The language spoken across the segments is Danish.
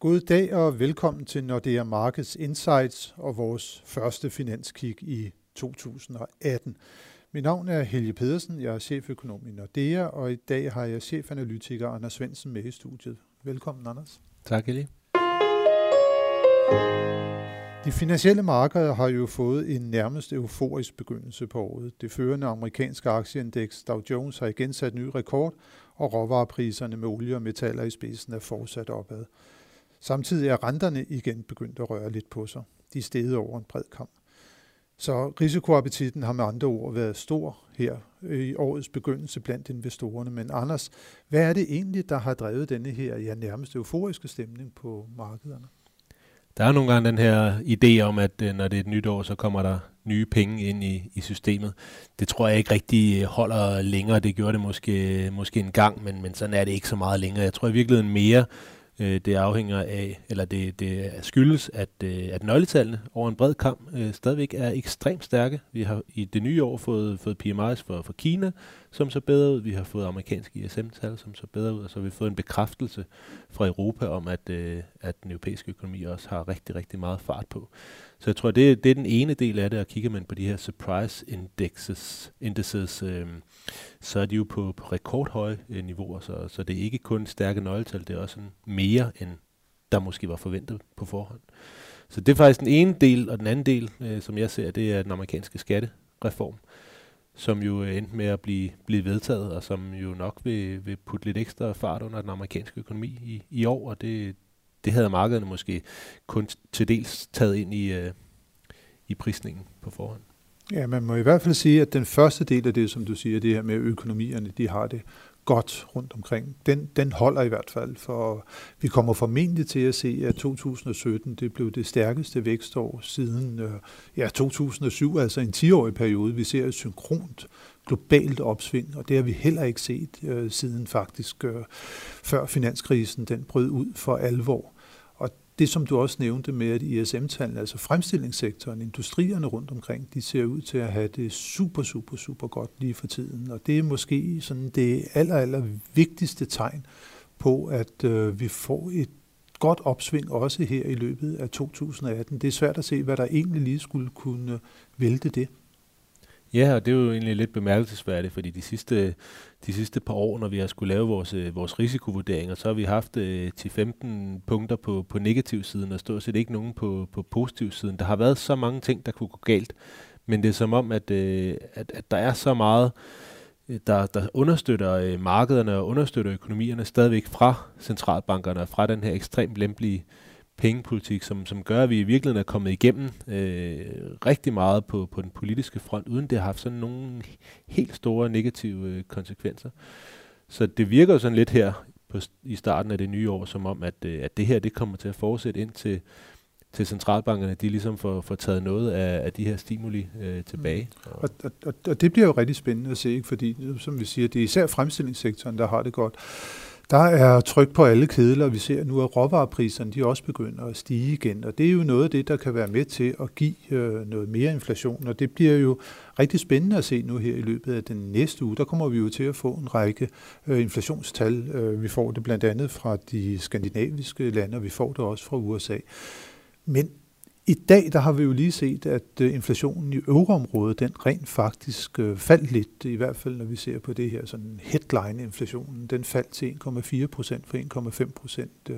God dag og velkommen til Nordea Markets Insights og vores første finanskig i 2018. Mit navn er Helge Pedersen, jeg er cheføkonom i Nordea, og i dag har jeg chefanalytiker Anders Svendsen med i studiet. Velkommen, Anders. Tak, Helge. De finansielle markeder har jo fået en nærmest euforisk begyndelse på året. Det førende amerikanske aktieindeks Dow Jones har igen sat ny rekord, og råvarepriserne med olie og metaller i spidsen er fortsat opad. Samtidig er renterne igen begyndt at røre lidt på sig. De er steget over en bred kamp. Så risikoappetitten har med andre ord været stor her i årets begyndelse blandt investorerne. Men Anders, hvad er det egentlig, der har drevet denne her ja, nærmest euforiske stemning på markederne? Der er nogle gange den her idé om, at øh, når det er et nyt år, så kommer der nye penge ind i, i systemet. Det tror jeg ikke rigtig øh, holder længere. Det gjorde det måske, måske en gang, men, men sådan er det ikke så meget længere. Jeg tror i virkeligheden mere, Øh, det afhænger af, eller det, det skyldes, at, øh, at nøgletallene over en bred kamp øh, stadigvæk er ekstremt stærke. Vi har i det nye år fået, fået PMI's for, for Kina, som så bedre ud. Vi har fået amerikanske ISM-tal, som så bedre ud. Og så har vi fået en bekræftelse fra Europa om, at, øh, at den europæiske økonomi også har rigtig, rigtig meget fart på. Så jeg tror, det, det er den ene del af det, og kigger man på de her surprise indexes, indices, øh, så er de jo på, på rekordhøje øh, niveauer, så, så det er ikke kun stærke nøgletal, det er også en mere, end der måske var forventet på forhånd. Så det er faktisk den ene del, og den anden del, øh, som jeg ser, det er den amerikanske skattereform, som jo endte med at blive, blive vedtaget, og som jo nok vil, vil putte lidt ekstra fart under den amerikanske økonomi i, i år, og det, det havde markederne måske kun til dels taget ind i, øh, i prisningen på forhånd. Ja, man må i hvert fald sige, at den første del af det, som du siger, det her med økonomierne, de har det godt rundt omkring. Den, den holder i hvert fald, for vi kommer formentlig til at se, at 2017 det blev det stærkeste vækstår siden øh, ja, 2007, altså en 10-årig periode. Vi ser et synkront globalt opsving, og det har vi heller ikke set øh, siden faktisk øh, før finanskrisen den brød ud for alvor det, som du også nævnte med, at ISM-tallene, altså fremstillingssektoren, industrierne rundt omkring, de ser ud til at have det super, super, super godt lige for tiden. Og det er måske sådan det aller, aller vigtigste tegn på, at øh, vi får et godt opsving også her i løbet af 2018. Det er svært at se, hvad der egentlig lige skulle kunne vælte det. Ja, og det er jo egentlig lidt bemærkelsesværdigt, fordi de sidste, de sidste par år, når vi har skulle lave vores, øh, vores risikovurderinger, så har vi haft øh, 10-15 punkter på, på negativ siden, og stort set ikke nogen på, på positiv siden. Der har været så mange ting, der kunne gå galt, men det er som om, at, øh, at, at der er så meget, øh, der, der understøtter øh, markederne og understøtter økonomierne stadigvæk fra centralbankerne og fra den her ekstremt lempelige pengepolitik, som, som gør, at vi i virkeligheden er kommet igennem øh, rigtig meget på, på den politiske front, uden det har haft sådan nogle helt store negative øh, konsekvenser. Så det virker jo sådan lidt her på, i starten af det nye år, som om, at, øh, at det her det kommer til at fortsætte ind til, til centralbankerne, de ligesom får, får taget noget af, af de her stimuli øh, tilbage. Mm. Og, og, og det bliver jo rigtig spændende at se, ikke? fordi som vi siger, det er især fremstillingssektoren, der har det godt. Der er tryk på alle kedler, vi ser nu, at råvarepriserne de også begynder at stige igen, og det er jo noget af det, der kan være med til at give øh, noget mere inflation, og det bliver jo rigtig spændende at se nu her i løbet af den næste uge. Der kommer vi jo til at få en række øh, inflationstal. Øh, vi får det blandt andet fra de skandinaviske lande, og vi får det også fra USA. Men i dag der har vi jo lige set, at øh, inflationen i euroområdet, den rent faktisk øh, faldt lidt, i hvert fald når vi ser på det her sådan headline-inflationen. Den faldt til 1,4 procent fra 1,5 procent øh,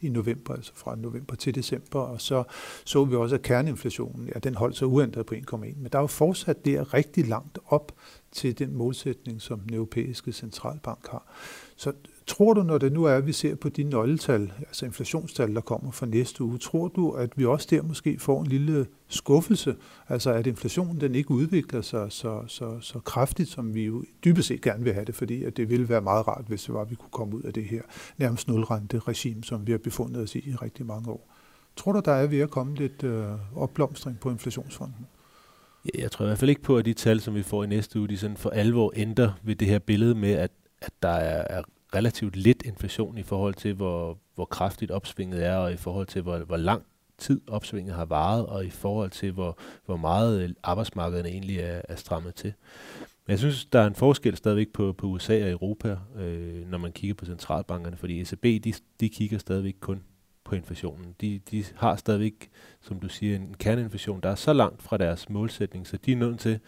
i november, altså fra november til december. Og så så vi også, at kerneinflationen, ja, den holdt sig uændret på 1,1. Men der er jo fortsat der rigtig langt op til den målsætning, som den europæiske centralbank har. Så tror du, når det nu er, at vi ser på de nøgletal, altså inflationstal, der kommer for næste uge, tror du, at vi også der måske får en lille skuffelse? Altså at inflationen den ikke udvikler sig så, så, så kraftigt, som vi jo dybest set gerne vil have det, fordi at det ville være meget rart, hvis det var, at vi kunne komme ud af det her nærmest nulrente regime, som vi har befundet os i i rigtig mange år. Tror du, der er ved at komme lidt øh, opblomstring på inflationsfronten? Jeg tror i hvert fald ikke på, at de tal, som vi får i næste uge, de sådan for alvor ændrer ved det her billede med, at, at der er, er relativt lidt inflation i forhold til, hvor, hvor kraftigt opsvinget er, og i forhold til, hvor, hvor lang tid opsvinget har varet, og i forhold til, hvor, hvor meget øh, arbejdsmarkedet egentlig er, er strammet til. Men jeg synes, der er en forskel stadigvæk på, på USA og Europa, øh, når man kigger på centralbankerne, fordi ECB, de, de kigger stadigvæk kun på inflationen. De, de har stadigvæk, som du siger, en kerneinflation, der er så langt fra deres målsætning, så de er nødt til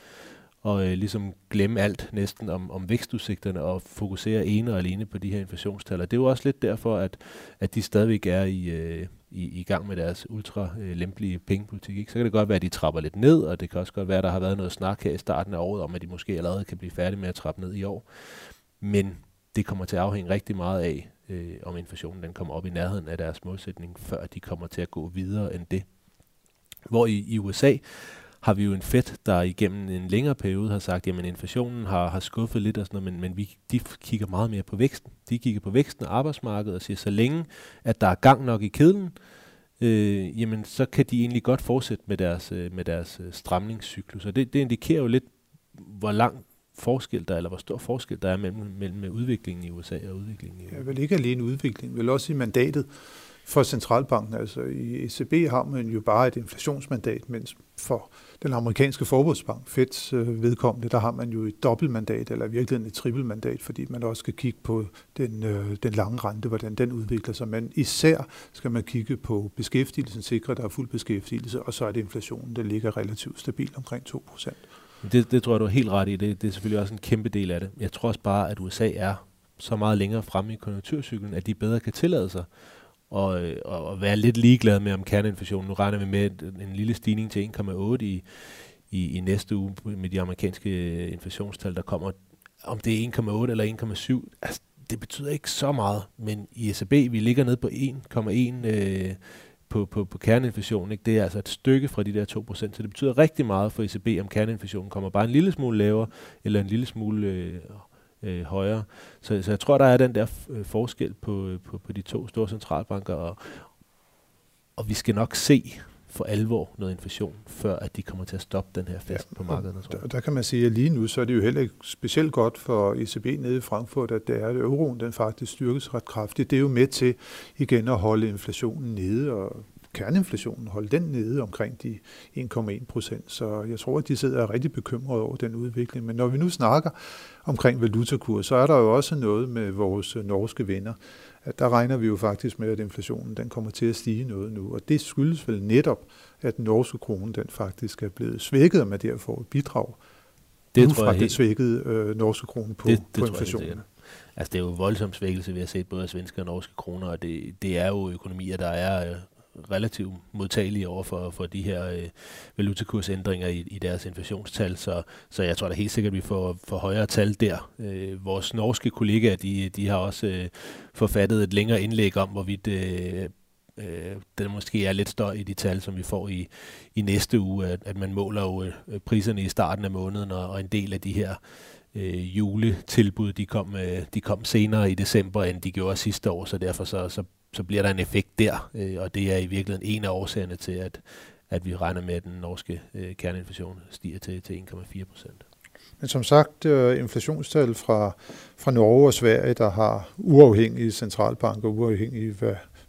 og øh, ligesom glemme alt næsten om, om vækstudsigterne og fokusere ene og alene på de her inflationstal. Og det er jo også lidt derfor, at, at de stadigvæk er i, øh, i, i gang med deres ultra øh, lempelige pengepolitik. Ikke? Så kan det godt være, at de trapper lidt ned, og det kan også godt være, at der har været noget snak her i starten af året om, at de måske allerede kan blive færdige med at trappe ned i år. Men det kommer til at afhænge rigtig meget af, øh, om inflationen den kommer op i nærheden af deres målsætning, før de kommer til at gå videre end det. Hvor i, i USA har vi jo en Fed, der igennem en længere periode har sagt, at inflationen har, har skuffet lidt og sådan noget, men, men vi, de kigger meget mere på væksten. De kigger på væksten og arbejdsmarkedet og siger, så længe at der er gang nok i kedlen, øh, jamen så kan de egentlig godt fortsætte med deres, øh, med deres øh, stramningscyklus. Og det, det indikerer jo lidt, hvor lang forskel der, eller hvor stor forskel der er mellem, mellem udviklingen i USA og udviklingen i Ja, vel ikke alene udviklingen, vel også i mandatet for centralbanken. Altså i ECB har man jo bare et inflationsmandat, mens for den amerikanske forbundsbank, Feds øh, vedkommende, der har man jo et dobbeltmandat, eller i virkeligheden et trippelmandat, fordi man også skal kigge på den, øh, den lange rente, hvordan den udvikler sig. Men især skal man kigge på beskæftigelsen, sikre, at der er fuld beskæftigelse, og så er det inflationen, der ligger relativt stabilt omkring 2 procent. Det, det tror jeg, du er helt ret i. Det, det er selvfølgelig også en kæmpe del af det. Jeg tror også bare, at USA er så meget længere fremme i konjunkturcyklen, at de bedre kan tillade sig og, og, og være lidt ligeglad med om kerneinflationen. Nu regner vi med en lille stigning til 1,8 i, i, i næste uge med de amerikanske inflationstal, der kommer. Om det er 1,8 eller 1,7, altså, det betyder ikke så meget, men i ECB, vi ligger ned på 1,1 øh, på, på, på kerneinflationen. Ikke? Det er altså et stykke fra de der 2%, så det betyder rigtig meget for ECB, om kerneinflationen kommer bare en lille smule lavere, eller en lille smule øh, øh, højere. Så, så jeg tror, der er den der øh, forskel på, øh, på, på de to store centralbanker, og, og vi skal nok se for alvor noget inflation, før at de kommer til at stoppe den her fest ja, på markedet. Der, der kan man sige, at lige nu så er det jo heller ikke specielt godt for ECB nede i Frankfurt, at det er, at euroen den faktisk styrkes ret kraftigt. Det er jo med til igen at holde inflationen nede, og kerneinflationen, holde den nede omkring de 1,1 procent. Så jeg tror, at de sidder rigtig bekymrede over den udvikling. Men når vi nu snakker omkring valutakurs, så er der jo også noget med vores norske venner. At der regner vi jo faktisk med, at inflationen den kommer til at stige noget nu. Og det skyldes vel netop, at den norske krone den faktisk er blevet svækket, og man derfor et bidrag det tror jeg den svækkede øh, norske krone på, det, det på inflationen. Jeg, altså det er jo voldsom svækkelse, vi har set både af svenske og norske kroner, og det, det er jo økonomier, der er øh, relativt modtagelige over for, for de her øh, valutakursændringer i, i deres inflationstal, så, så jeg tror da helt sikkert, at vi får, får højere tal der. Øh, vores norske kollegaer, de, de har også øh, forfattet et længere indlæg om, hvorvidt øh, øh, den måske er lidt større i de tal, som vi får i, i næste uge, at, at man måler jo øh, priserne i starten af måneden, og, og en del af de her øh, juletilbud, de kom, øh, de kom senere i december, end de gjorde sidste år, så derfor så, så så bliver der en effekt der, øh, og det er i virkeligheden en af årsagerne til, at, at vi regner med, at den norske øh, kerneinflation stiger til, til 1,4 procent. Men som sagt, øh, inflationstal fra, fra Norge og Sverige, der har uafhængige centralbanker, uafhængige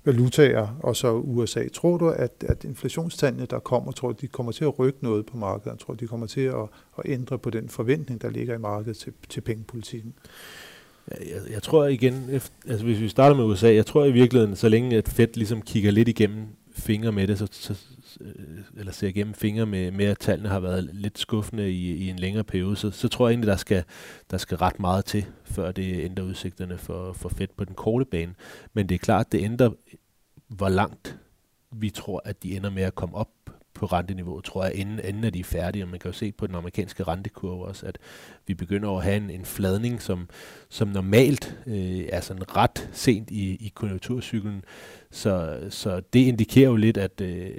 valutaer, og så USA. Tror du, at, at inflationstallene, der kommer, tror du, de kommer til at rykke noget på markedet? Tror du, de kommer til at, at ændre på den forventning, der ligger i markedet til, til pengepolitikken? Jeg, jeg tror igen, altså hvis vi starter med USA, jeg tror i virkeligheden, så længe at Fed ligesom kigger lidt igennem fingre med det, så, så, øh, eller ser igennem fingre med, med, at tallene har været lidt skuffende i, i en længere periode, så, så tror jeg egentlig, der skal, der skal ret meget til, før det ændrer udsigterne for, for Fed på den korte bane. Men det er klart, det ændrer, hvor langt vi tror, at de ender med at komme op på renteniveauet, tror jeg, inden, inden at de er færdige. Og man kan jo se på den amerikanske rentekurve også, at vi begynder at have en, en fladning, som, som normalt øh, er sådan ret sent i, i konjunkturcyklen. Så, så det indikerer jo lidt, at, øh,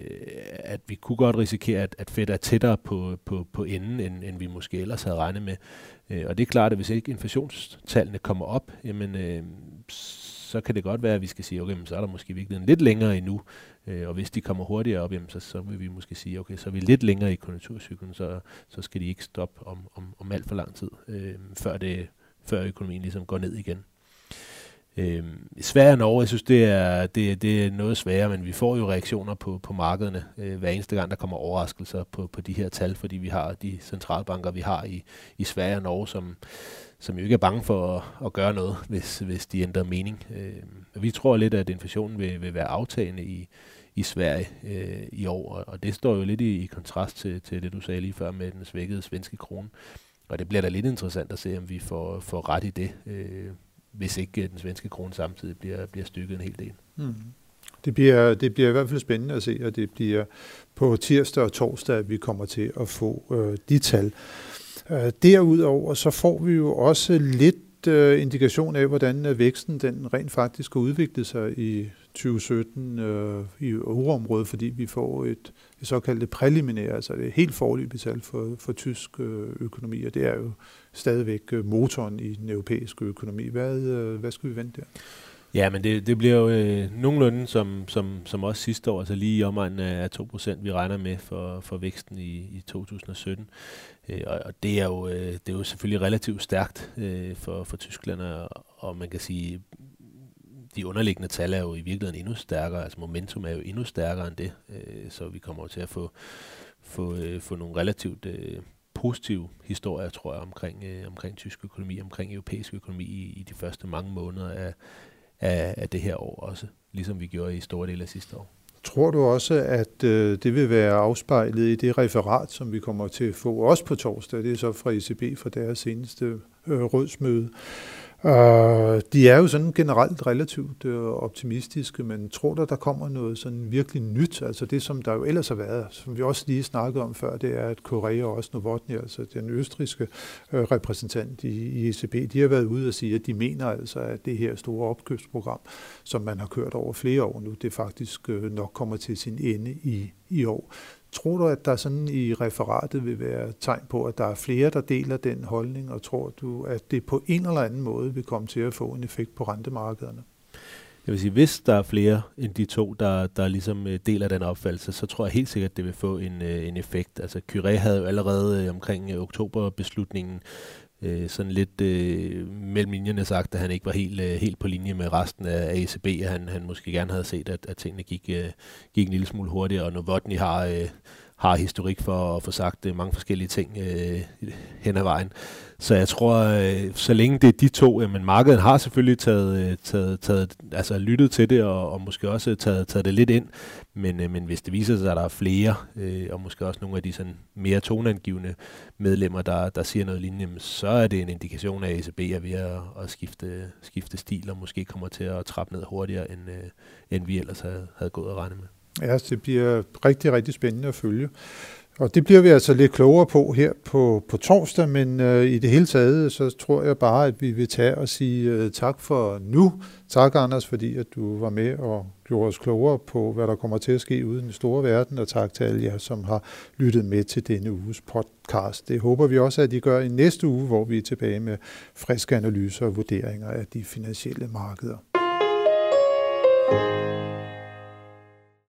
at vi kunne godt risikere, at, at Fed er tættere på, på, på enden, end, end vi måske ellers havde regnet med. Øh, og det er klart, at hvis ikke inflationstallene kommer op, jamen, øh, så kan det godt være, at vi skal sige, okay, men så er der måske virkelig lidt længere endnu. Øh, og hvis de kommer hurtigere op, jamen, så, så vil vi måske sige, okay, så er vi lidt længere i konjunkturcyklen, så, så skal de ikke stoppe om, om, om alt for lang tid, øh, før, det, før økonomien ligesom går ned igen. Øh, Sverige og Norge, jeg synes, det er, det, det er noget sværere, men vi får jo reaktioner på, på markederne øh, hver eneste gang, der kommer overraskelser på, på de her tal, fordi vi har de centralbanker, vi har i, i Sverige og Norge, som, som jo ikke er bange for at, at gøre noget, hvis, hvis de ændrer mening. Øh, vi tror lidt, at inflationen vil, vil være aftagende i, i Sverige øh, i år, og det står jo lidt i, i kontrast til, til det, du sagde lige før med den svækkede svenske krone. Og det bliver da lidt interessant at se, om vi får, får ret i det. Øh, hvis ikke øh, den svenske krone samtidig bliver, bliver stykket en hel del. Mm. Det bliver, det bliver i hvert fald spændende at se, og det bliver på tirsdag og torsdag, at vi kommer til at få øh, de tal. Øh, derudover så får vi jo også lidt øh, indikation af, hvordan øh, væksten den rent faktisk har udviklet sig i 2017 øh, i euroområdet, fordi vi får et, et såkaldt præliminære, altså det helt forløbigt tal for, for tysk øh, økonomi, og det er jo stadigvæk øh, motoren i den europæiske økonomi. Hvad, øh, hvad skal vi vente der? Ja, men det, det bliver jo øh, nogenlunde som, som, som også sidste år, altså lige i omegnen af 2%, vi regner med for, for væksten i, i 2017. Øh, og, og det er jo øh, det er jo selvfølgelig relativt stærkt øh, for, for Tyskland, og, og man kan sige, de underliggende tal er jo i virkeligheden endnu stærkere, altså momentum er jo endnu stærkere end det, øh, så vi kommer til at få, få, øh, få nogle relativt øh, positive historier, tror jeg, omkring, øh, omkring tysk økonomi, omkring europæisk økonomi i, i de første mange måneder af, af, af det her år også, ligesom vi gjorde i store dele af sidste år. Tror du også, at øh, det vil være afspejlet i det referat, som vi kommer til at få også på torsdag? Det er så fra ECB fra deres seneste øh, rådsmøde. Uh, de er jo sådan generelt relativt uh, optimistiske, men tror der, der kommer noget sådan virkelig nyt? Altså det, som der jo ellers har været, som vi også lige snakkede om før, det er, at Korea og også Novotny, altså den østriske uh, øh, repræsentant i, i ECB, de har været ude og sige, at de mener altså, at det her store opkøbsprogram, som man har kørt over flere år nu, det faktisk uh, nok kommer til sin ende i, i år. Tror du, at der sådan i referatet vil være tegn på, at der er flere, der deler den holdning, og tror du, at det på en eller anden måde vil komme til at få en effekt på rentemarkederne? Jeg vil sige, hvis der er flere end de to, der, der ligesom øh, deler den opfattelse, så tror jeg helt sikkert, at det vil få en, øh, en effekt. Altså Curé havde jo allerede øh, omkring oktoberbeslutningen øh, sådan lidt øh, mellem linjerne sagt, at han ikke var helt, øh, helt på linje med resten af ACB, og han, han måske gerne havde set, at, at tingene gik, øh, gik en lille smule hurtigere, og Novotny har, øh, har historik for at få sagt øh, mange forskellige ting øh, hen ad vejen. Så jeg tror, øh, så længe det er de to, men markedet har selvfølgelig taget, øh, taget, taget, altså lyttet til det, og, og måske også taget, taget det lidt ind, men, øh, men hvis det viser sig, at der er flere, øh, og måske også nogle af de sådan mere toneangivende medlemmer, der, der siger noget lignende, så er det en indikation af, at ECB er ved at, at skifte, skifte stil, og måske kommer til at trappe ned hurtigere, end, øh, end vi ellers havde, havde gået og regnet med. Ja, altså, det bliver rigtig, rigtig spændende at følge. Og det bliver vi altså lidt klogere på her på, på torsdag, men øh, i det hele taget, så tror jeg bare, at vi vil tage og sige øh, tak for nu. Tak, Anders, fordi at du var med og gjorde os klogere på, hvad der kommer til at ske ude i den store verden, og tak til alle jer, som har lyttet med til denne uges podcast. Det håber vi også, at I gør i næste uge, hvor vi er tilbage med friske analyser og vurderinger af de finansielle markeder.